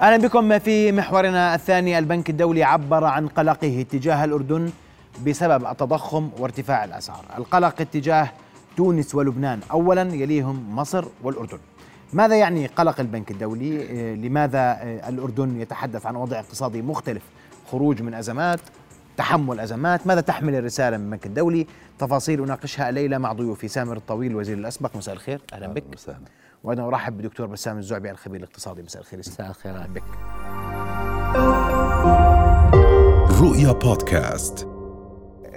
أهلا بكم في محورنا الثاني البنك الدولي عبر عن قلقه تجاه الأردن بسبب التضخم وارتفاع الأسعار، القلق اتجاه تونس ولبنان اولا يليهم مصر والأردن. ماذا يعني قلق البنك الدولي؟ آه، لماذا آه، الأردن يتحدث عن وضع اقتصادي مختلف؟ خروج من أزمات، تحمل أزمات، ماذا تحمل الرسالة من البنك الدولي؟ تفاصيل أناقشها الليلة مع ضيوفي سامر الطويل الوزير الأسبق مساء الخير أهلا بك مساء وأنا أرحب بدكتور بسام الزعبي الخبير الاقتصادي مساء الخير. مساء الخير أهلا بك رؤيا بودكاست.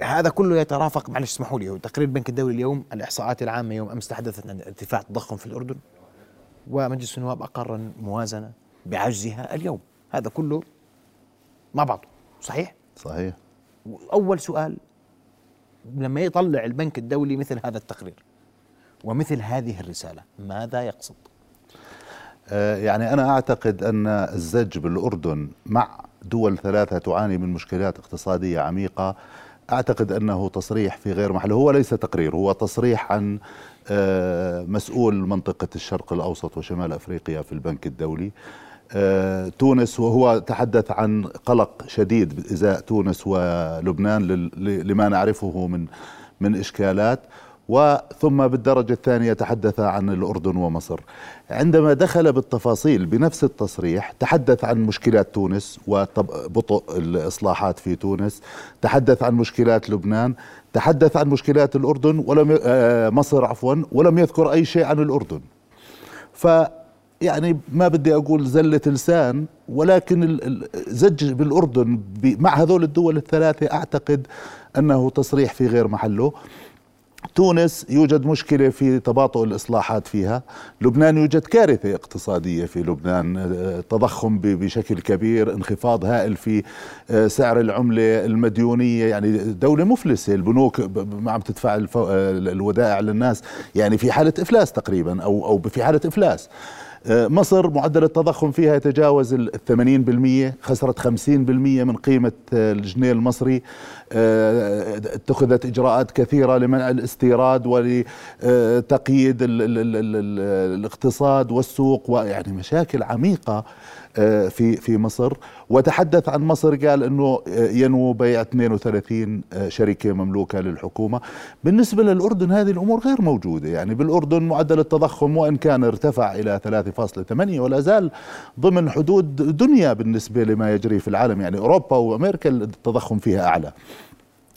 هذا كله يترافق معلش اسمحوا لي تقرير البنك الدولي اليوم الإحصاءات العامة يوم أمس تحدثت عن ارتفاع التضخم في الأردن ومجلس النواب أقر موازنة بعجزها اليوم. هذا كله مع بعض صحيح؟ صحيح. اول سؤال لما يطلع البنك الدولي مثل هذا التقرير ومثل هذه الرسالة. ماذا يقصد؟ آه، يعني أنا أعتقد أن الزج بالأردن مع دول ثلاثة تعاني من مشكلات اقتصادية عميقة. أعتقد أنه تصريح في غير محله هو ليس تقرير هو تصريح عن آه، مسؤول منطقة الشرق الأوسط وشمال أفريقيا في البنك الدولي. آه، تونس وهو تحدث عن قلق شديد ازاء تونس ولبنان لما نعرفه من من إشكالات. وثم بالدرجة الثانية تحدث عن الأردن ومصر. عندما دخل بالتفاصيل بنفس التصريح تحدث عن مشكلات تونس وبطء الإصلاحات في تونس تحدث عن مشكلات لبنان تحدث عن مشكلات الأردن ولم آه، مصر عفوا ولم يذكر أي شيء عن الأردن. ف يعني ما بدي أقول زلة لسان ولكن زج بالأردن مع هذول الدول الثلاثة أعتقد أنه تصريح في غير محله. تونس يوجد مشكلة في تباطؤ الإصلاحات فيها. لبنان يوجد كارثة اقتصادية في لبنان تضخم بشكل كبير انخفاض هائل في آه، سعر العملة المديونية. يعني دولة مفلسة البنوك ما عم تدفع الودائع للناس. يعني في حالة إفلاس تقريبا أو أو في حالة إفلاس. آه، مصر معدل التضخم فيها يتجاوز ال 80% خسرت 50% من قيمة آه، الجنيه المصري. آه، اتخذت إجراءات كثيرة لمنع الاستيراد ولتقييد الاقتصاد والسوق ويعني مشاكل عميقة. آه، في في مصر. وتحدث عن مصر قال إنه آه، ينوو بيع 32 آه، شركة مملوكة للحكومة. بالنسبة للأردن هذه الأمور غير موجودة. يعني بالأردن معدل التضخم وإن كان ارتفع إلى 3.8 ولا زال ضمن حدود دنيا بالنسبة لما يجري في العالم. يعني أوروبا وأمريكا التضخم فيها أعلى.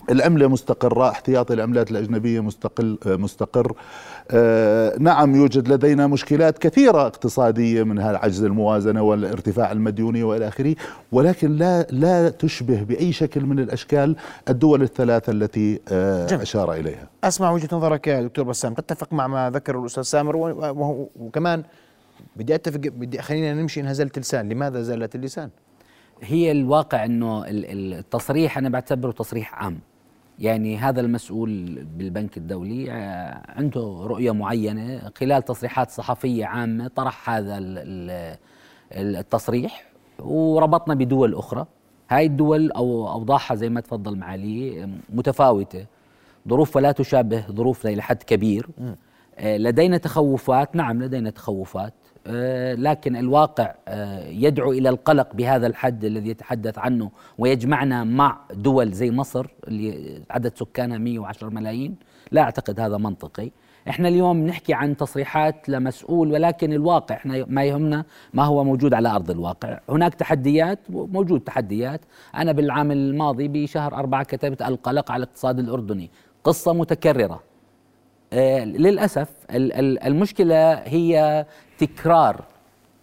العملة مستقرة احتياطي العملات الأجنبية مستقل مستقر. آه نعم يوجد لدينا مشكلات كثيرة اقتصادية منها عجز الموازنة والارتفاع المديوني وإلى آخره ولكن لا لا تشبه بأي شكل من الأشكال الدول الثلاثة التي آه أشار إليها. أسمع وجهة نظرك يا دكتور بسام. تتفق مع ما ذكر الأستاذ سامر وكمان بدي أتفق بدي خلينا نمشي إنها زلة لسان. لماذا زلت اللسان؟ هي الواقع إنه التصريح أنا بعتبره تصريح عام. يعني هذا المسؤول بالبنك الدولي آه، عنده رؤية معينة خلال تصريحات صحفية عامة طرح هذا التصريح وربطنا بدول أخرى. هاي الدول أو أوضاعها زي ما تفضل معالي متفاوتة. ظروفها لا تشابه ظروفنا إلى حد كبير آه، لدينا تخوفات نعم لدينا تخوفات. لكن الواقع آه، يدعو إلى القلق بهذا الحد الذي يتحدث عنه ويجمعنا مع دول زي مصر اللي عدد سكانها 110 ملايين. لا أعتقد هذا منطقي. إحنا اليوم نحكي عن تصريحات لمسؤول ولكن الواقع إحنا ما يهمنا ما هو موجود على أرض الواقع. هناك تحديات موجود تحديات. أنا بالعام الماضي بشهر أربعة كتبت القلق على الاقتصاد الأردني. قصة متكررة. آه، للأسف المشكلة هي تكرار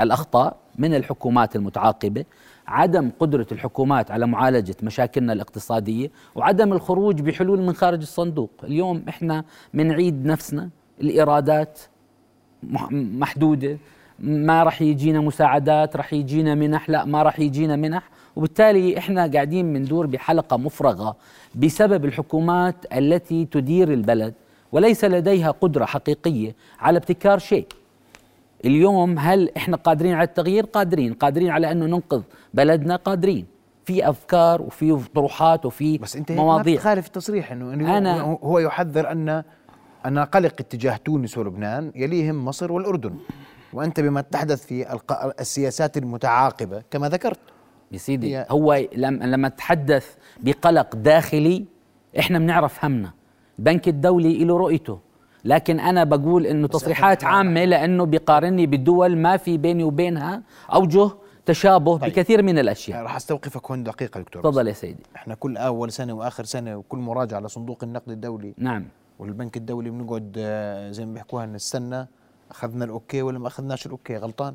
الأخطاء من الحكومات المتعاقبة عدم قدرة الحكومات على معالجة مشاكلنا الاقتصادية وعدم الخروج بحلول من خارج الصندوق. اليوم إحنا بنعيد نفسنا الإيرادات محدودة ما راح يجينا مساعدات راح يجينا منح لا ما راح يجينا منح. وبالتالي إحنا قاعدين بندور بحلقة مفرغة بسبب الحكومات التي تدير البلد وليس لديها قدرة حقيقية على ابتكار شيء. اليوم هل إحنا قادرين على التغيير؟ قادرين. قادرين على أنه ننقذ بلدنا؟ قادرين. في أفكار وفي طروحات وفي بس أنت مواضيع. ما تخالف التصريح انه أنا هو يحذر ان أن قلق اتجاه تونس ولبنان يليهم مصر والأردن. وأنت بما تحدث في السياسات المتعاقبة كما ذكرت. يا سيدي هو لما تحدث بقلق داخلي إحنا بنعرف همنا. البنك الدولي له رؤيته. لكن أنا بقول إنه تصريحات عامة لأنه بيقارني بالدول ما في بيني وبينها أوجه تشابه طيب. بكثير من الأشياء. راح أستوقفك هون دقيقة دكتور. تفضل يا سيدي. إحنا كل أول سنة وآخر سنة وكل مراجعة لصندوق النقد الدولي نعم. والبنك الدولي بنقعد آه، زي ما بيحكوها نستنى أخذنا الأوكي ولا ما أخذناش الأوكي. غلطان؟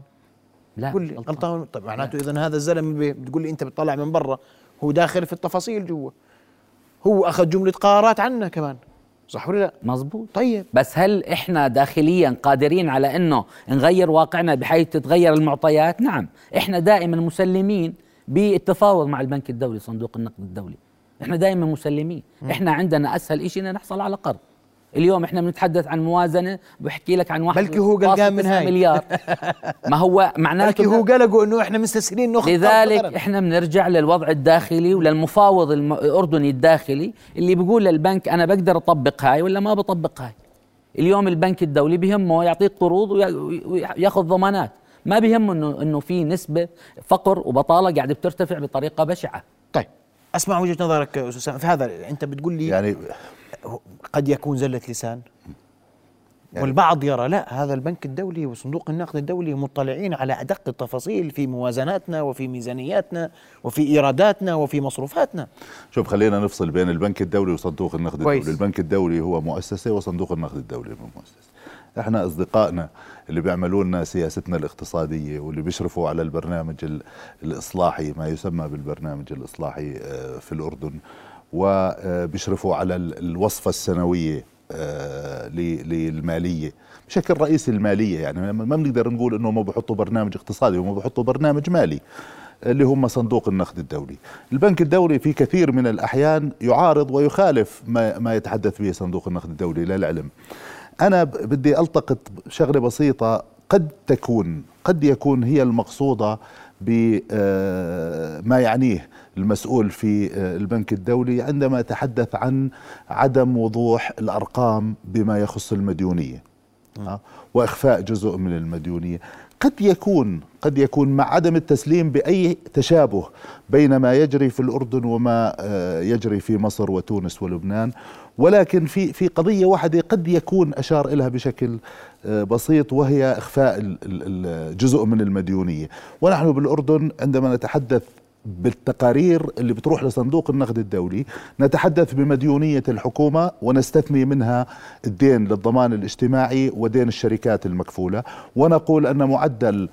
لا قول لي. غلطان. طيب معناته إذا هذا الزلمة بتقول لي أنت بتطلع من برا هو داخل في التفاصيل جوا. هو أخذ جملة قرارات عنا كمان. صح ولا لا؟ مزبوط طيب بس هل إحنا داخليا قادرين على إنه نغير واقعنا بحيث تتغير المعطيات؟ نعم، إحنا دائما مسلمين بالتفاوض مع البنك الدولي صندوق النقد الدولي. إحنا دائما مسلمين، إحنا عندنا أسهل شيء نحصل على قرض. اليوم إحنا بنتحدث عن موازنة بحكي لك عن واحد بلكي هو قلقان من هاي. مليار. ما هو معناته بلكي هو قلقوا إنه إحنا مستسهلين ناخذ لذلك إحنا بنرجع للوضع الداخلي وللمفاوض الأردني الداخلي اللي بيقول للبنك أنا بقدر أطبق هاي ولا ما بطبق هاي. اليوم البنك الدولي بهمه يعطيك قروض وياخذ ضمانات. ما بهمه انه إنه في نسبة فقر وبطالة قاعدة بترتفع بطريقة بشعة. طيب أسمع وجهة نظرك أستاذ في هذا أنت بتقول لي يعني قد يكون زلة لسان. يعني والبعض يرى لا هذا البنك الدولي وصندوق النقد الدولي مطلعين على أدق التفاصيل في موازناتنا وفي ميزانياتنا وفي إيراداتنا وفي مصروفاتنا. شوف خلينا نفصل بين البنك الدولي وصندوق النقد كويس. الدولي البنك الدولي هو مؤسسة وصندوق النقد الدولي هو مؤسسة. إحنا أصدقائنا اللي بيعملوا لنا سياستنا الاقتصادية واللي بيشرفوا على البرنامج الإصلاحي ما يسمى بالبرنامج الإصلاحي آه، في الأردن وبيشرفوا على الوصفة السنوية آه، للمالية. بشكل رئيسي المالية يعني ما بنقدر نقول إنه ما بحطوا برنامج اقتصادي هم بحطوا برنامج مالي اللي هم صندوق النقد الدولي. البنك الدولي في كثير من الأحيان يعارض ويخالف ما, ما يتحدث به صندوق النقد الدولي للعلم أنا بدي ألتقط شغلة بسيطة. قد تكون قد يكون هي المقصودة بما آه، يعنيه المسؤول في آه، البنك الدولي عندما تحدث عن عدم وضوح الأرقام بما يخص المديونية آه، وإخفاء جزء من المديونية. قد يكون قد يكون مع عدم التسليم بأي تشابه بين ما يجري في الأردن وما يجري في مصر وتونس ولبنان ولكن في في قضية واحدة قد يكون أشار لها بشكل آه، بسيط وهي إخفاء جزء من المديونية. ونحن بالأردن عندما نتحدث بالتقارير اللي بتروح لصندوق النقد الدولي نتحدث بمديونية الحكومة ونستثني منها الدين للضمان الاجتماعي ودين الشركات المكفولة ونقول أن معدل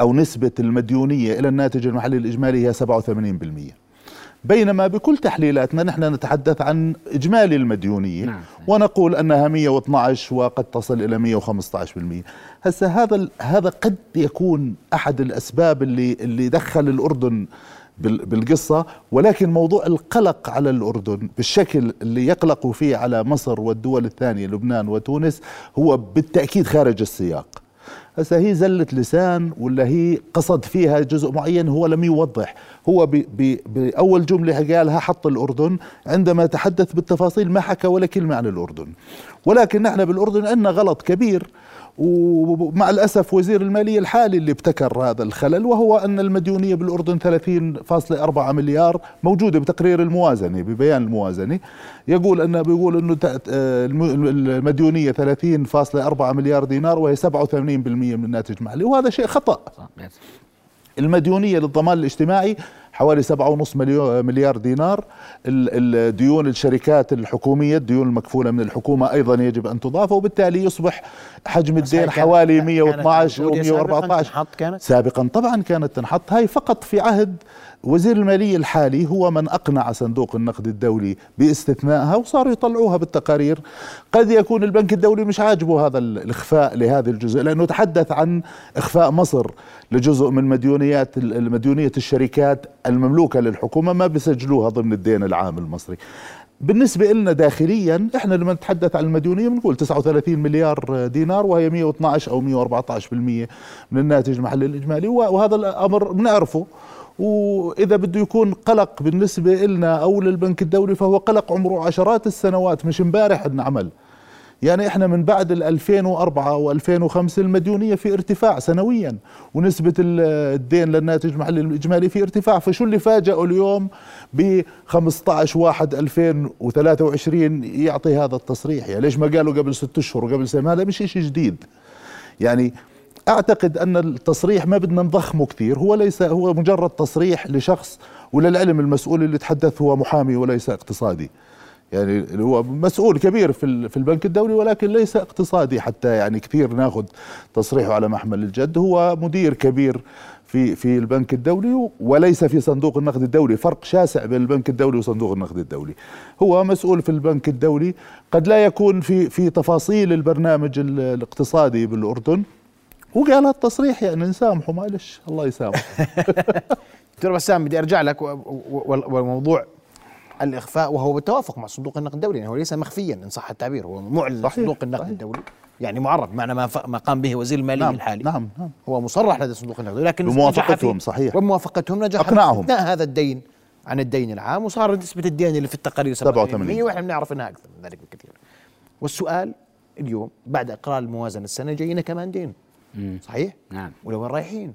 أو نسبة المديونية إلى الناتج المحلي الإجمالي هي 87% بينما بكل تحليلاتنا نحن نتحدث عن إجمالي المديونية. نعم. ونقول أنها 112 وقد تصل إلى 115% هسه هذا هذا قد يكون أحد الأسباب اللي اللي دخل الأردن بالقصة ولكن موضوع القلق على الأردن بالشكل اللي يقلقوا فيه على مصر والدول الثانية لبنان وتونس هو بالتأكيد خارج السياق. هسه هي زلة لسان ولا هي قصد فيها جزء معين هو لم يوضح. هو بأول جملة قالها حط الأردن عندما تحدث بالتفاصيل ما حكى ولا كلمة عن الأردن. ولكن نحن بالأردن عندنا غلط كبير. ومع الأسف وزير المالية الحالي اللي ابتكر هذا الخلل وهو أن المديونية بالأردن 30.4 مليار موجودة بتقرير الموازنة ببيان الموازنة. يقول أنه بيقول أنه المديونية 30.4 مليار دينار وهي 87% من الناتج المحلي وهذا شيء خطأ. المديونية للضمان الاجتماعي حوالي سبعة ونص مليار دينار. الديون الشركات الحكومية الديون المكفولة من الحكومة أيضا يجب أن تضاف وبالتالي يصبح حجم الدين حوالي 112 أو 114 كانت؟ سابقا طبعا كانت تنحط. هاي فقط في عهد وزير المالية الحالي هو من أقنع صندوق النقد الدولي باستثنائها وصاروا يطلعوها بالتقارير. قد يكون البنك الدولي مش عاجبه هذا الإخفاء لهذا الجزء لأنه تحدث عن إخفاء مصر لجزء من مديونيات المديونية الشركات المملوكة للحكومة ما بيسجلوها ضمن الدين العام المصري. بالنسبة لنا داخليا إحنا لما نتحدث عن المديونية بنقول 39 مليار دينار وهي 112 أو 114% من الناتج المحلي الإجمالي وهذا الأمر بنعرفه. وإذا بده يكون قلق بالنسبة لنا أو للبنك الدولي فهو قلق عمره عشرات السنوات مش امبارح انعمل يعني إحنا من بعد ال 2004 و2005 المديونية في ارتفاع سنويا ونسبة الدين للناتج المحلي الإجمالي في ارتفاع. فشو اللي فاجئوا اليوم ب 15 1 2023 يعطي هذا التصريح؟ يعني ليش ما قالوا قبل ست أشهر وقبل سنة؟ هذا مش شيء جديد. يعني أعتقد أن التصريح ما بدنا نضخمه كثير. هو ليس هو مجرد تصريح لشخص وللعلم المسؤول اللي تحدث هو محامي وليس اقتصادي. يعني هو مسؤول كبير في في البنك الدولي ولكن ليس اقتصادي حتى يعني كثير ناخذ تصريحه على محمل الجد. هو مدير كبير في في البنك الدولي وليس في صندوق النقد الدولي. فرق شاسع بين البنك الدولي وصندوق النقد الدولي. هو مسؤول في البنك الدولي. قد لا يكون في في تفاصيل البرنامج الاقتصادي بالأردن. وقال التصريح يعني نسامحه معلش الله يسامحه. دكتور بسام بدي أرجع لك وموضوع الإخفاء وهو بالتوافق مع صندوق النقد الدولي يعني هو ليس مخفيا إن صح التعبير هو معلن صندوق النقد صحيح. الدولي يعني معرف معنى ما, ما قام به وزير الماليه نعم الحالي. نعم نعم. هو مصرح لدى صندوق النقد لكن بموافقتهم صحيح. وموافقتهم نجح أقنعهم. هذا الدين عن الدين العام وصار نسبة الدين اللي في التقارير 87 وإحنا بنعرف إنها أكثر من ذلك بكثير. والسؤال اليوم بعد إقرار الموازنة السنة جاينا كمان دين صحيح؟ نعم. ولوين رايحين؟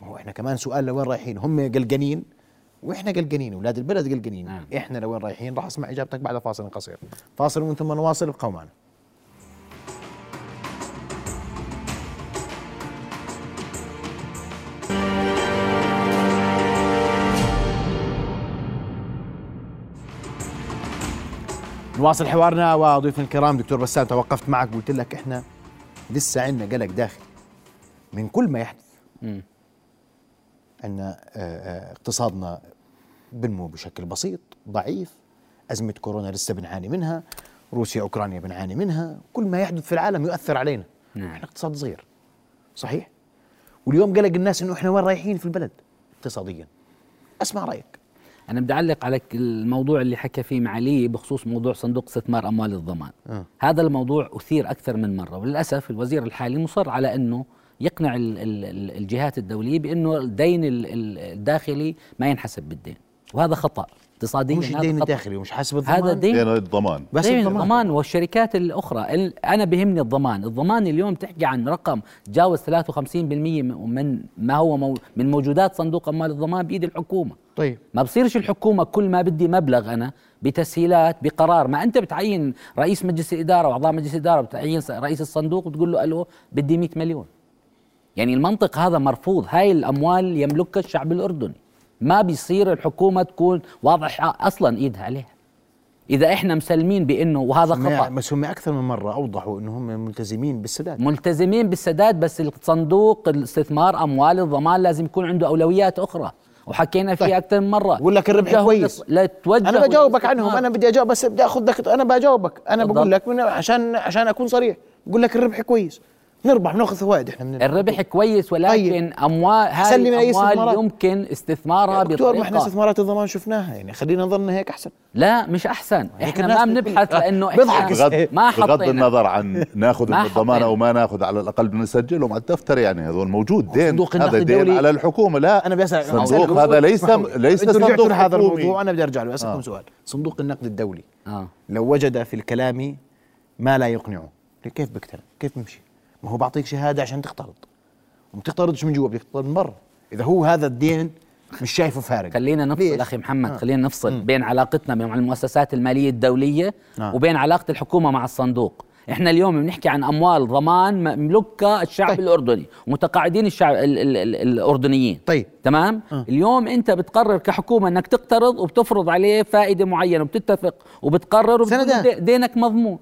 ما هو إحنا كمان سؤال لوين رايحين؟ هم قلقانين. وإحنا قلقانين أولاد البلد قلقانين. نعم. إحنا لوين رايحين راح أسمع إجابتك بعد فاصل قصير. فاصل ومن ثم نواصل ابقوا معنا. نواصل حوارنا وضيوفنا الكرام. دكتور بسام توقفت معك قلت لك إحنا لسه عندنا قلق داخلي من كل ما يحدث. ان آه، آه، اقتصادنا بنمو بشكل بسيط ضعيف أزمة كورونا لسه بنعاني منها روسيا أوكرانيا بنعاني منها كل ما يحدث في العالم يؤثر علينا. نعم. إحنا اقتصاد صغير. صحيح؟ واليوم قلق الناس إنه إحنا وين رايحين في البلد اقتصاديا. أسمع رأيك. أنا بدي أعلق على الموضوع اللي حكى فيه معالي بخصوص موضوع صندوق استثمار أموال الضمان. أه. هذا الموضوع أثير أكثر من مرة. وللأسف الوزير الحالي مصر على إنه يقنع الجهات الدولية بأنه الدين الداخلي ما ينحسب بالدين. وهذا خطأ. اقتصاديا مش الدين الداخلي ومش حاسب الضمان؟ هذا دين الضمان. بس دين الضمان. الضمان والشركات الأخرى. أنا بهمني الضمان. الضمان اليوم تحكي عن رقم تجاوز 53% من ما هو مو من موجودات صندوق أموال الضمان بايد الحكومة. طيب. ما بصيرش الحكومة كل ما بدي مبلغ أنا بتسهيلات بقرار. ما أنت بتعين رئيس مجلس الإدارة وأعضاء مجلس الإدارة بتعين رئيس الصندوق وتقول له ألو بدي 100 مليون. يعني المنطق هذا مرفوض. هاي الأموال يملكها الشعب الأردني. ما بيصير الحكومة تكون واضح أصلا إيدها عليها. إذا إحنا مسلمين بإنه وهذا خطأ. بس هم أكثر من مرة أوضحوا إنه هم ملتزمين بالسداد. ملتزمين بالسداد بس الصندوق الاستثمار أموال الضمان لازم يكون عنده أولويات أخرى. وحكينا فيها طيب. أكثر من مرة. بقول لك الربح كويس. لا توجه أنا بجاوبك عنهم. أنا بدي أجاوب بس بدي آخذ لك أنا بجاوبك. أنا بقول لك عشان عشان أكون صريح. بقول لك الربح كويس. نربح ناخذ فوائد إحنا من الربح كويس ولكن طيب. أموال هاي الأموال يمكن استثمارها دكتور ما إحنا استثمارات الضمان شفناها يعني خلينا نظن هيك أحسن. لا مش أحسن. إحنا ما بنبحث لأنه إحنا بغض, ما بغض النظر عن ناخذ من الضمان أو ما ناخذ على الأقل بنسجلهم على الدفتر يعني هذول موجود دين هذا دين على الحكومة. لا أنا بسال صندوق هذا ليس ليس صندوق هذا الموضوع أنا بدي أرجع له أسألكم آه. سؤال. صندوق النقد الدولي آه. لو وجد في الكلام ما لا يقنعه كيف بكتب كيف بمشي ما هو بعطيك شهادة عشان تقترض وما بتقترضش من جوا بدك تقترض من برا إذا هو هذا الدين مش شايفه فارق خلينا نفصل؟ أخي محمد آه. خلينا نفصل م. بين علاقتنا مع المؤسسات المالية الدولية آه. وبين علاقة الحكومة مع الصندوق إحنا اليوم بنحكي عن أموال ضمان مملكها الشعب طيب. الأردني متقاعدين الشعب ال ال ال الأردنيين طيب تمام أه. اليوم أنت بتقرر كحكومة إنك تقترض وبتفرض عليه فائدة معينة وبتتفق وبتقرر دينك مضمون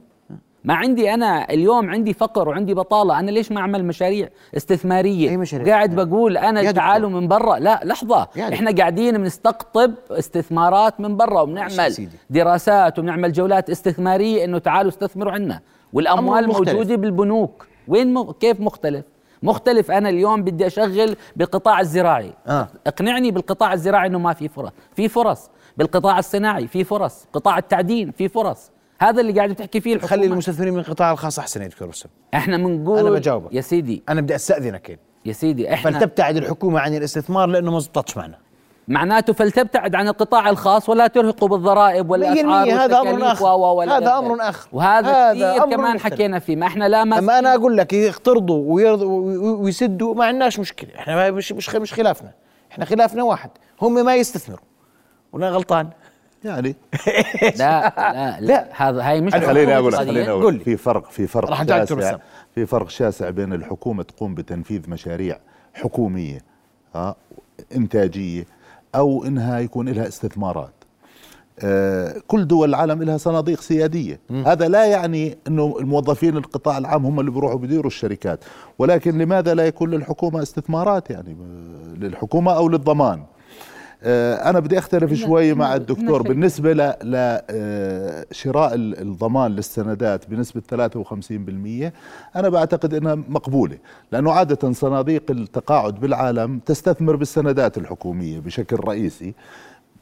ما عندي أنا اليوم عندي فقر وعندي بطالة. أنا ليش ما أعمل مشاريع استثمارية؟ أي مشاريع؟ قاعد بقول أنا تعالوا من برا. لا لحظة. إحنا قاعدين بنستقطب استثمارات من برا وبنعمل دراسات وبنعمل جولات استثمارية إنه تعالوا استثمروا عندنا. والأموال موجودة بالبنوك. وين م... كيف مختلف؟ مختلف. أنا اليوم بدي أشغل بالقطاع الزراعي. آه. اقنعني بالقطاع الزراعي إنه ما في فرص. في فرص. بالقطاع الصناعي في فرص. قطاع التعدين في فرص. هذا اللي قاعد تحكي فيه الحكومة. خلي المستثمرين من القطاع الخاص أحسن يا دكتور بسام إحنا بنقول أنا بجاوبك. يا سيدي. أنا بدي أستأذنك يا سيدي إحنا فلتبتعد الحكومة عن الاستثمار لأنه ما زبطتش معنا. معناته فلتبتعد عن القطاع الخاص ولا ترهقه بالضرائب والأسعار هذا أمر آخر. هذا أمر آخر. وهذا هذا كثير كمان مختلف. حكينا فيه. ما إحنا لا ما أما أنا أقول لك يقترضوا ويسدوا ما عندناش مشكلة. إحنا مش مش مش خلافنا. إحنا خلافنا واحد. هم ما يستثمروا. ولا غلطان. يعني. لا لا لا هذا هاي مش خليني أقول خليني أقول في فرق في فرق شاسع. في فرق شاسع بين الحكومة تقوم بتنفيذ مشاريع حكومية ها إنتاجية أو إنها يكون لها استثمارات. آه كل دول العالم لها صناديق سيادية. م. هذا لا يعني إنه الموظفين القطاع العام هم اللي بيروحوا بيديروا الشركات. ولكن لماذا لا يكون للحكومة استثمارات يعني؟ للحكومة أو للضمان؟ آه، أنا بدي أختلف شوي مع الدكتور. بالنسبة لشراء آه، الضمان للسندات بنسبة 53% أنا بعتقد إنها مقبولة لأنه عادة صناديق التقاعد بالعالم تستثمر بالسندات الحكومية بشكل رئيسي.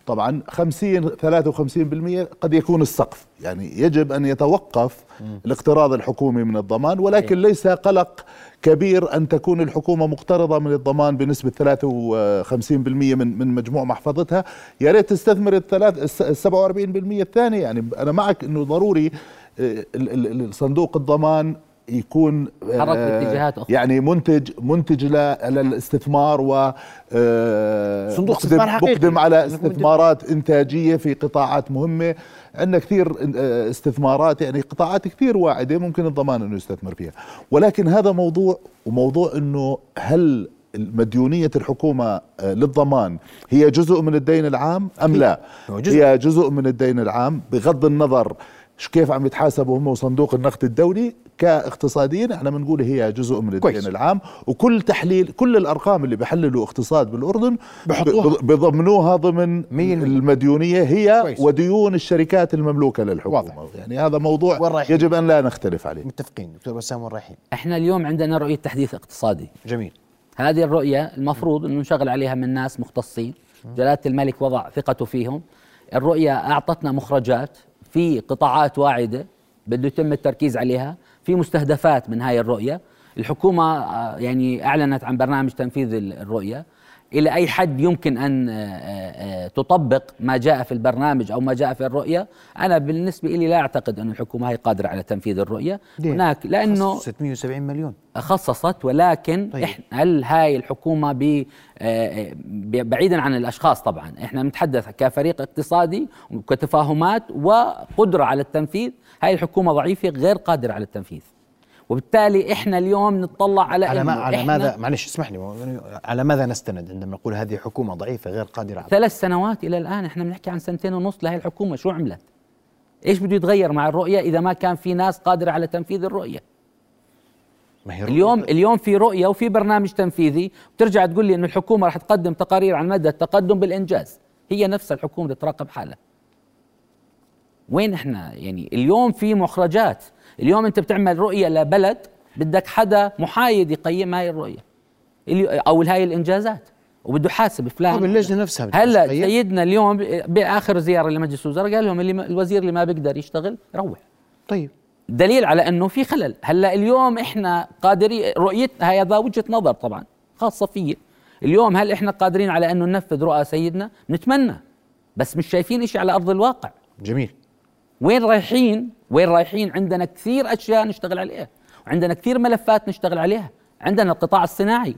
طبعا 50 53% قد يكون السقف. يعني يجب أن يتوقف الاقتراض الحكومي من الضمان ولكن إيه. ليس قلق كبير أن تكون الحكومة مقترضة من الضمان بنسبة 53% من من مجموع محفظتها. يا ريت تستثمر الثلاث 47% الثانية. يعني أنا معك إنه ضروري آه، صندوق الضمان يكون حرك آه، باتجاهات أخرى. يعني منتج منتج للاستثمار و آه، صندوق استثمار حقيقي. بقدم على استثمارات إنتاجية في قطاعات مهمة. عندنا كثير آه، استثمارات يعني قطاعات كثير واعدة ممكن الضمان إنه يستثمر فيها. ولكن هذا موضوع وموضوع إنه هل مديونية الحكومة للضمان هي جزء من الدين العام أم لا؟ هي جزء من الدين العام بغض النظر كيف عم يتحاسبوا هم وصندوق النقد الدولي كاقتصاديين إحنا بنقول هي جزء من الدين كويس. العام. وكل تحليل كل الأرقام اللي بيحللوا اقتصاد بالأردن بضمنوها ضمن المديونية هي كويس. وديون الشركات المملوكة للحكومة. واضح. يعني هذا موضوع يجب أن لا نختلف عليه. متفقين. دكتور بسام وين رايحين؟ إحنا اليوم عندنا رؤية تحديث اقتصادي. جميل. هذه الرؤية المفروض إنه نشغل عليها من ناس مختصين. جلالة الملك وضع ثقته فيهم. الرؤية أعطتنا مخرجات في قطاعات واعدة بده يتم التركيز عليها. في مستهدفات من هاي الرؤية. الحكومة آه، يعني أعلنت عن برنامج تنفيذ الرؤية. إلى أي حد يمكن أن آه، آه، تطبق ما جاء في البرنامج أو ما جاء في الرؤية؟ أنا بالنسبة لي لا أعتقد أن الحكومة هي قادرة على تنفيذ الرؤية. هناك لأنه 670 مليون. خصصت ولكن طيب. إحنا هل هاي الحكومة بعيدا عن الأشخاص طبعا. إحنا نتحدث كفريق اقتصادي وكتفاهمات وقدرة على التنفيذ. هاي الحكومة ضعيفة غير قادرة على التنفيذ وبالتالي إحنا اليوم نطلع على على, ما على ماذا معلش اسمح لي على ماذا نستند عندما نقول هذه حكومة ضعيفة غير قادرة على ثلاث سنوات إلى الآن إحنا بنحكي عن سنتين ونص لهي الحكومة شو عملت؟ إيش بده يتغير مع الرؤية إذا ما كان في ناس قادرة على تنفيذ الرؤية؟ ما هي اليوم اليوم في رؤية وفي برنامج تنفيذي بترجع تقول لي إنه الحكومة راح تقدم تقارير عن مدى التقدم بالإنجاز هي نفس الحكومة تراقب حالها وين إحنا؟ يعني اليوم في مخرجات. اليوم أنت بتعمل رؤية لبلد بدك حدا محايد يقيم هاي الرؤية. أو هاي الإنجازات. وبده يحاسب فلان. طيب اللجنة نفسها هلأ سيدنا اليوم بآخر زيارة لمجلس الوزراء قال لهم اللي الوزير اللي ما بيقدر يشتغل يروح طيب. دليل على إنه في خلل. هلأ اليوم إحنا قادرين رؤيتنا هذا وجهة نظر طبعا خاصة في اليوم هل إحنا قادرين على إنه ننفذ رؤى سيدنا؟ نتمنى. بس مش شايفين شيء على أرض الواقع. جميل. وين رايحين؟ وين رايحين؟ عندنا كثير أشياء نشتغل عليها. وعندنا كثير ملفات نشتغل عليها. عندنا القطاع الصناعي.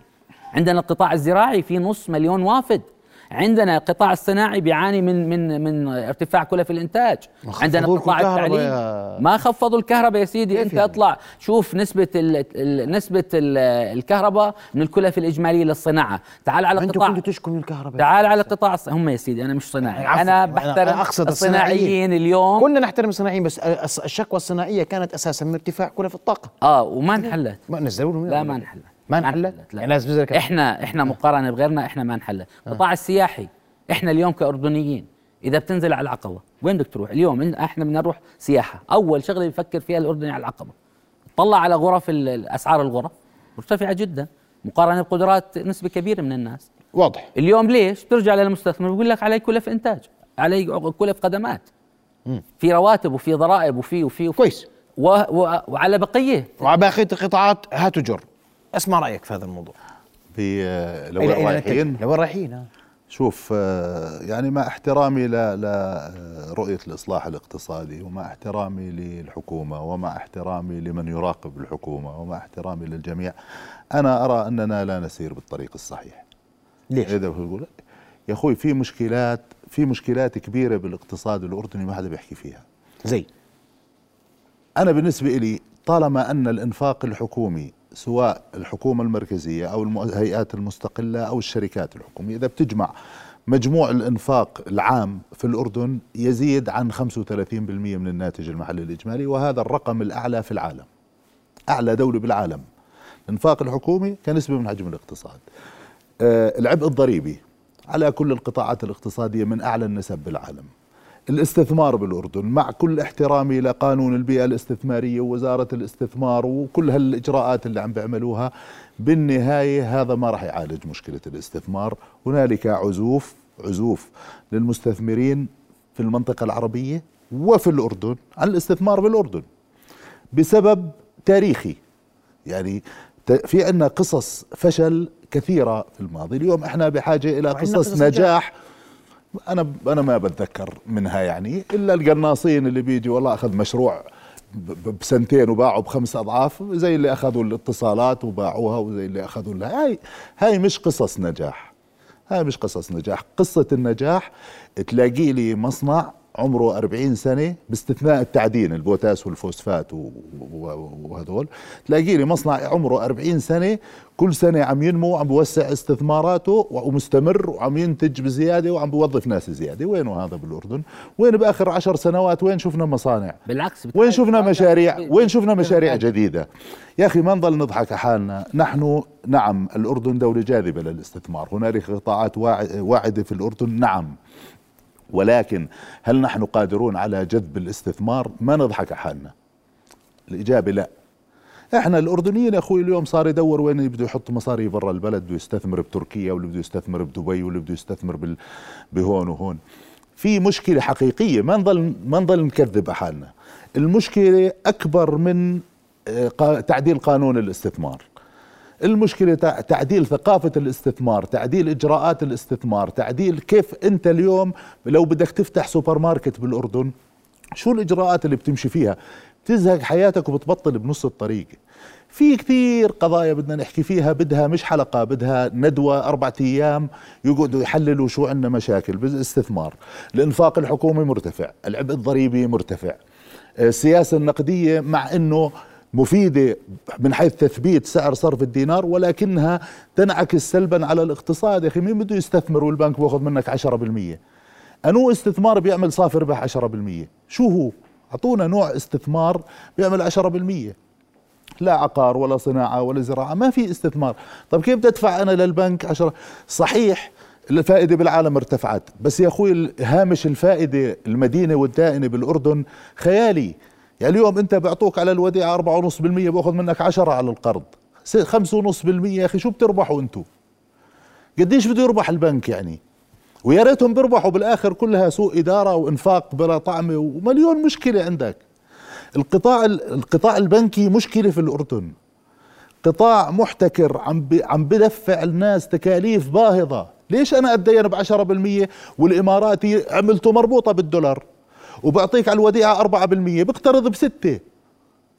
عندنا القطاع الزراعي في نص مليون وافد. عندنا القطاع الصناعي بيعاني من من من ارتفاع كلف الإنتاج. عندنا قطاع التعليم. ما خفضوا الكهرباء يا سيدي. أنت يعني؟ اطلع شوف نسبة ال ال نسبة ال الكهرباء من الكلف الإجمالية للصناعة. تعال على قطاع أنتوا تشكوا الكهرباء. تعال على قطاع هم يا سيدي أنا مش صناعي. أنا بحترم أنا أقصد الصناعيين. اليوم. كنا نحترم الصناعيين بس الشكوى الصناعية كانت أساسا من ارتفاع كلف الطاقة. آه وما انحلت. ما نزلوا لا ما انحلت. ما انحلت؟ يعني لازم إحنا إحنا مقارنة بغيرنا إحنا ما انحلت. القطاع السياحي إحنا اليوم كأردنيين إذا بتنزل على العقبة وين بدك تروح؟ اليوم إحنا بدنا نروح سياحة. أول شغلة بفكر فيها الأردني على العقبة. طلع على غرف أسعار الغرف مرتفعة جدا مقارنة بقدرات نسبة كبيرة من الناس. واضح. اليوم ليش؟ ترجع للمستثمر بيقول لك علي كلف إنتاج علي كلف خدمات في رواتب وفي ضرائب وفي وفي, وفي. كويس. و و وعلى بقية. وعلى بقية القطاعات هاتوا جر. اسمع رأيك في هذا الموضوع؟ في لو رايحين؟ لو رايحين شوف آه، يعني مع احترامي لرؤية الإصلاح الاقتصادي ومع احترامي للحكومة ومع احترامي لمن يراقب الحكومة ومع احترامي للجميع أنا أرى أننا لا نسير بالطريق الصحيح. ليش؟ إذا بقول يا أخوي في مشكلات في مشكلات كبيرة بالاقتصاد الأردني ما حدا بيحكي فيها. زي أنا بالنسبة لي طالما أن الإنفاق الحكومي سواء الحكومة المركزية أو الهيئات المستقلة أو الشركات الحكومية. إذا بتجمع مجموع الإنفاق العام في الأردن يزيد عن 35% من الناتج المحلي الإجمالي وهذا الرقم الأعلى في العالم أعلى دولة بالعالم. الإنفاق الحكومي كنسبة من حجم الاقتصاد. آه، العبء الضريبي على كل القطاعات الاقتصادية من أعلى النسب بالعالم. الاستثمار بالأردن مع كل احترامي لقانون البيئة الاستثمارية ووزارة الاستثمار وكل هالإجراءات اللي عم بيعملوها بالنهاية هذا ما راح يعالج مشكلة الاستثمار. هنالك عزوف عزوف للمستثمرين في المنطقة العربية وفي الأردن عن الاستثمار بالأردن بسبب تاريخي. يعني في عندنا قصص فشل كثيرة في الماضي. اليوم إحنا بحاجة إلى قصص نجاح أنا أنا ما بتذكر منها يعني إلا القناصين اللي بيجي والله أخذ مشروع بسنتين وباعوا بخمس أضعاف زي اللي أخذوا الاتصالات وباعوها وزي اللي أخذوا هاي هاي مش قصص نجاح. هاي مش قصص نجاح. قصة النجاح تلاقي لي مصنع عمره 40 سنة باستثناء التعدين البوتاس والفوسفات وهذول تلاقي لي مصنع عمره 40 سنة كل سنة عم ينمو وعم بوسع استثماراته ومستمر وعم ينتج بزيادة وعم بوظف ناس زيادة. وينه هذا بالأردن؟ وين بآخر عشر سنوات؟ وين شفنا مصانع؟ بالعكس وين شفنا مشاريع؟ وين شفنا مشاريع جديدة؟ يا أخي ما نضل نضحك حالنا. نحن نعم الأردن دولة جاذبة للاستثمار. هنالك قطاعات واعدة في الأردن. نعم. ولكن هل نحن قادرون على جذب الاستثمار؟ ما نضحك حالنا. الإجابة لا. إحنا الأردنيين يا أخوي اليوم صار يدور وين بده يحط مصاري برا البلد بده يستثمر بتركيا واللي بده يستثمر بدبي واللي بده يستثمر بال... بهون وهون. في مشكلة حقيقية ما نضل ما نضل نكذب حالنا. المشكلة أكبر من آه، تعديل قانون الاستثمار. المشكلة تعديل ثقافة الاستثمار تعديل إجراءات الاستثمار تعديل كيف أنت اليوم لو بدك تفتح سوبر ماركت بالأردن شو الإجراءات اللي بتمشي فيها؟ تزهق حياتك وبتبطل بنص الطريق. في كثير قضايا بدنا نحكي فيها بدها مش حلقة بدها ندوة أربعة أيام يقعدوا يحللوا شو عندنا مشاكل بالاستثمار. الإنفاق الحكومي مرتفع العبء الضريبي مرتفع. السياسة النقدية مع أنه مفيدة من حيث تثبيت سعر صرف الدينار ولكنها تنعكس سلبا على الاقتصاد. يا أخي مين بده يستثمر والبنك بياخذ منك 10% أنو استثمار بيعمل صافي ربح 10% شو هو؟ أعطونا نوع استثمار بيعمل 10% لا عقار ولا صناعة ولا زراعة ما في استثمار. طب كيف بدي أنا للبنك 10 صحيح الفائدة بالعالم ارتفعت بس يا أخوي هامش الفائدة المدينة والدائنة بالأردن خيالي. يعني اليوم انت بيعطوك على الوديعة 4.5% باخذ منك 10 على القرض. 5.5% يا أخي شو بتربحوا أنتم قديش بده يربح البنك يعني؟ ويا ريتهم بيربحوا بالآخر كلها سوء إدارة وإنفاق بلا طعمه ومليون مشكلة عندك. القطاع القطاع البنكي مشكلة في الأردن. قطاع محتكر عم عم بدفع الناس تكاليف باهظة. ليش أنا اتدين ب 10% والإماراتي عملته مربوطة بالدولار؟ وبعطيك على الوديعة 4% بقترض بستة.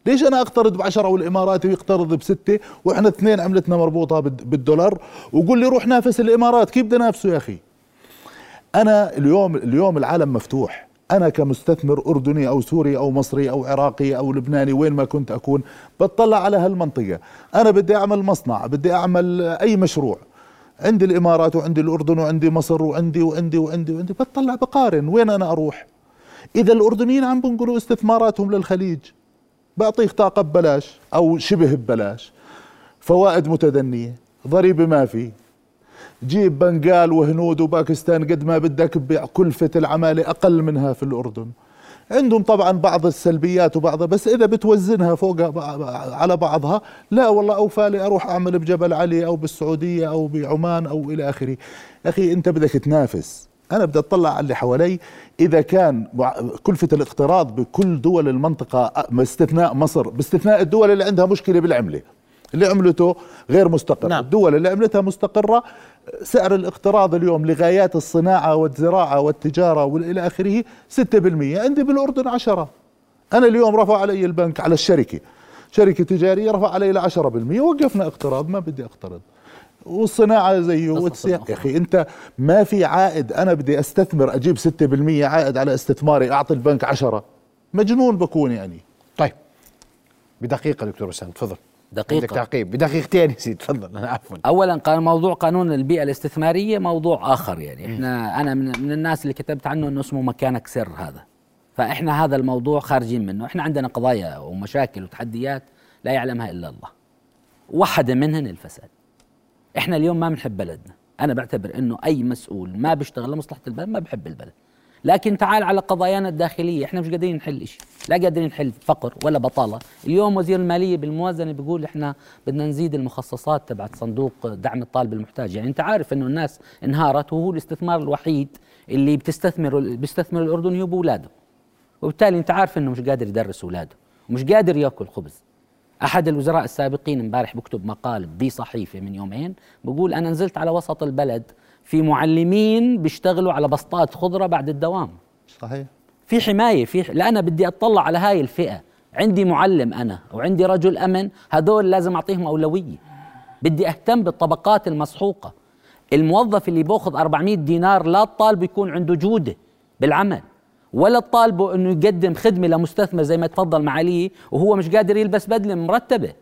ليش أنا أقترض بعشرة والإماراتي يقترض بستة؟ وإحنا اثنين عملتنا مربوطة بالدولار. وقول لي روح نافس الإمارات كيف بدي نافسه يا أخي؟ أنا اليوم اليوم العالم مفتوح. أنا كمستثمر أردني أو سوري أو مصري أو عراقي أو لبناني وين ما كنت أكون بطلع على هالمنطقة. أنا بدي أعمل مصنع بدي أعمل أي مشروع. عندي الإمارات وعندي الأردن وعندي مصر وعندي وعندي وعندي وعندي بطلع بقارن. وين أنا أروح؟ إذا الأردنيين عم بنقلوا استثماراتهم للخليج. بعطيك طاقة ببلاش أو شبه ببلاش. فوائد متدنية ضريبة ما في. جيب بنغال وهنود وباكستان قد ما بدك بيع كلفة العمالة أقل منها في الأردن. عندهم طبعا بعض السلبيات وبعضها بس إذا بتوزنها فوق على بعضها لا والله أوفى لي أروح أعمل بجبل علي أو بالسعودية أو بعمان أو إلى آخره. أخي أنت بدك تنافس. أنا بدي أطلع على اللي حوالي. إذا كان كلفة الاقتراض بكل دول المنطقة باستثناء مصر باستثناء الدول اللي عندها مشكلة بالعملة اللي عملته غير مستقر. نعم. الدول اللي عملتها مستقرة سعر الاقتراض اليوم لغايات الصناعة والزراعة والتجارة والى آخره 6% عندي بالأردن 10 أنا اليوم رفع علي البنك على الشركة شركة تجارية رفع علي ل 10% وقفنا اقتراض ما بدي أقترض. والصناعة زيه والسياحة يا أخي. أنت ما في عائد. أنا بدي أستثمر أجيب 6% عائد على استثماري أعطي البنك 10 مجنون بكون يعني. طيب. بدقيقة دكتور وسام تفضل. دقيقة. عندك تعقيب. بدقيقتين يا سيدي تفضل. أنا عفوا. اولا قال موضوع قانون البيئة الاستثمارية موضوع آخر يعني. إحنا أنا من, من الناس اللي كتبت عنه إنه اسمه مكانك سر هذا. فإحنا هذا الموضوع خارجين منه. إحنا عندنا قضايا ومشاكل وتحديات لا يعلمها إلا الله. واحدة منهن الفساد. إحنا اليوم ما بنحب بلدنا. أنا بعتبر إنه أي مسؤول ما بيشتغل لمصلحة البلد ما بحب البلد. لكن تعال على قضايانا الداخلية إحنا مش قادرين نحل شيء لا قادرين نحل فقر ولا بطالة. اليوم وزير المالية بالموازنة بيقول إحنا بدنا نزيد المخصصات تبعت صندوق دعم الطالب المحتاج. يعني أنت عارف إنه الناس انهارت وهو الاستثمار الوحيد اللي بتستثمر بيستثمر الأردن هو باولاده وبالتالي أنت عارف إنه مش قادر يدرس أولاده ومش قادر يأكل خبز. أحد الوزراء السابقين امبارح بكتب مقال بصحيفه من يومين بقول أنا نزلت على وسط البلد في معلمين بيشتغلوا على بسطات خضرة بعد الدوام. صحيح. في حماية في لا أنا بدي أطلع على هاي الفئة. عندي معلم أنا وعندي رجل أمن هدول لازم أعطيهم أولوية. بدي أهتم بالطبقات المسحوقة. الموظف اللي بيأخذ 400 دينار لا الطالب يكون عنده جودة بالعمل. ولا الطالبه إنه يقدم خدمة لمستثمر زي ما تفضل معاليه وهو مش قادر يلبس بدلة مرتبة.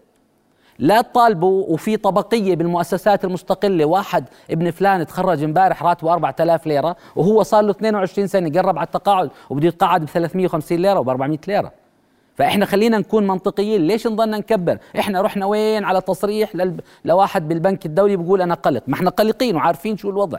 لا تطالبوا وفي طبقية بالمؤسسات المستقلة واحد ابن فلان تخرج امبارح راتبه 4000 ليرة وهو صار له 22 سنة قرب على التقاعد وبده يتقاعد ب 350 ليرة وب 400 ليرة. فإحنا خلينا نكون منطقيين ليش نضلنا نكبر؟ إحنا رحنا وين؟ على تصريح. لواحد بالبنك الدولي بيقول أنا قلق. ما إحنا قلقين وعارفين شو الوضع.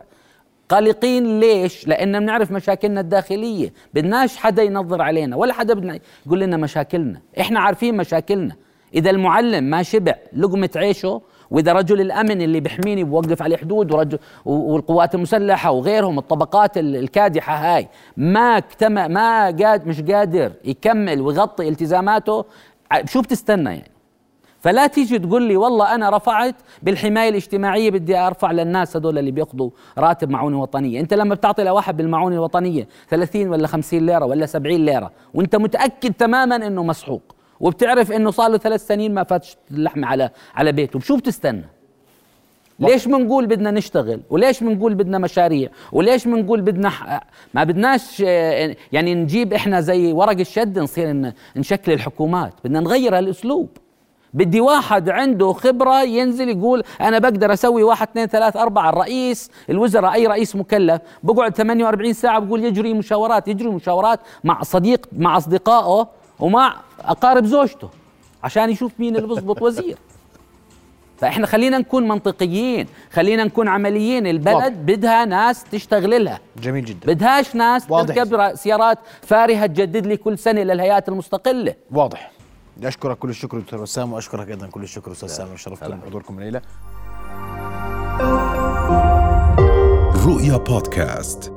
قلقين ليش؟ لأن بنعرف مشاكلنا الداخلية. بدناش حدا ينظر علينا ولا حدا بدنا يقول لنا مشاكلنا. إحنا عارفين مشاكلنا. إذا المعلم ما شبع لقمة عيشه وإذا رجل الأمن اللي بيحميني بوقف عليه حدود ورجل والقوات المسلحة وغيرهم الطبقات الكادحة هاي ما اكتمل ما قاد مش قادر يكمل ويغطي التزاماته شو بتستنى يعني؟ فلا تيجي تقول لي والله أنا رفعت بالحماية الاجتماعية بدي أرفع للناس هذول اللي بيأخذوا راتب معونة وطنية. أنت لما بتعطي لواحد بالمعونة الوطنية 30 ولا 50 ليرة ولا 70 ليرة وأنت متأكد تماما إنه مسحوق وبتعرف إنه صار له ثلاث سنين ما فاتش اللحمه على على بيته شو بتستنى؟ ليش بنقول بدنا نشتغل؟ وليش بنقول بدنا مشاريع؟ وليش بنقول بدنا ما بدناش يعني نجيب إحنا زي ورق الشد نصير نشكل الحكومات بدنا نغير هالاسلوب بدي واحد عنده خبرة ينزل يقول أنا بقدر أسوي واحد اثنين ثلاث أربعة الرئيس الوزراء أي رئيس مكلف. بقعد 48 ساعة بقول يجري مشاورات يجري مشاورات مع صديق مع أصدقائه ومع أقارب زوجته عشان يشوف مين اللي بيظبط وزير. فإحنا خلينا نكون منطقيين خلينا نكون عمليين. البلد واضح. بدها ناس تشتغل لها. جميل جدا. بدهاش ناس تركب سيارات فارهة تجدد لي كل سنة للهيئات المستقلة. واضح. بدي أشكرك كل الشكر دكتور وسام وأشكرك أيضا كل الشكر أستاذ سامي شرفتم بحضوركم الليلة رؤيا بودكاست.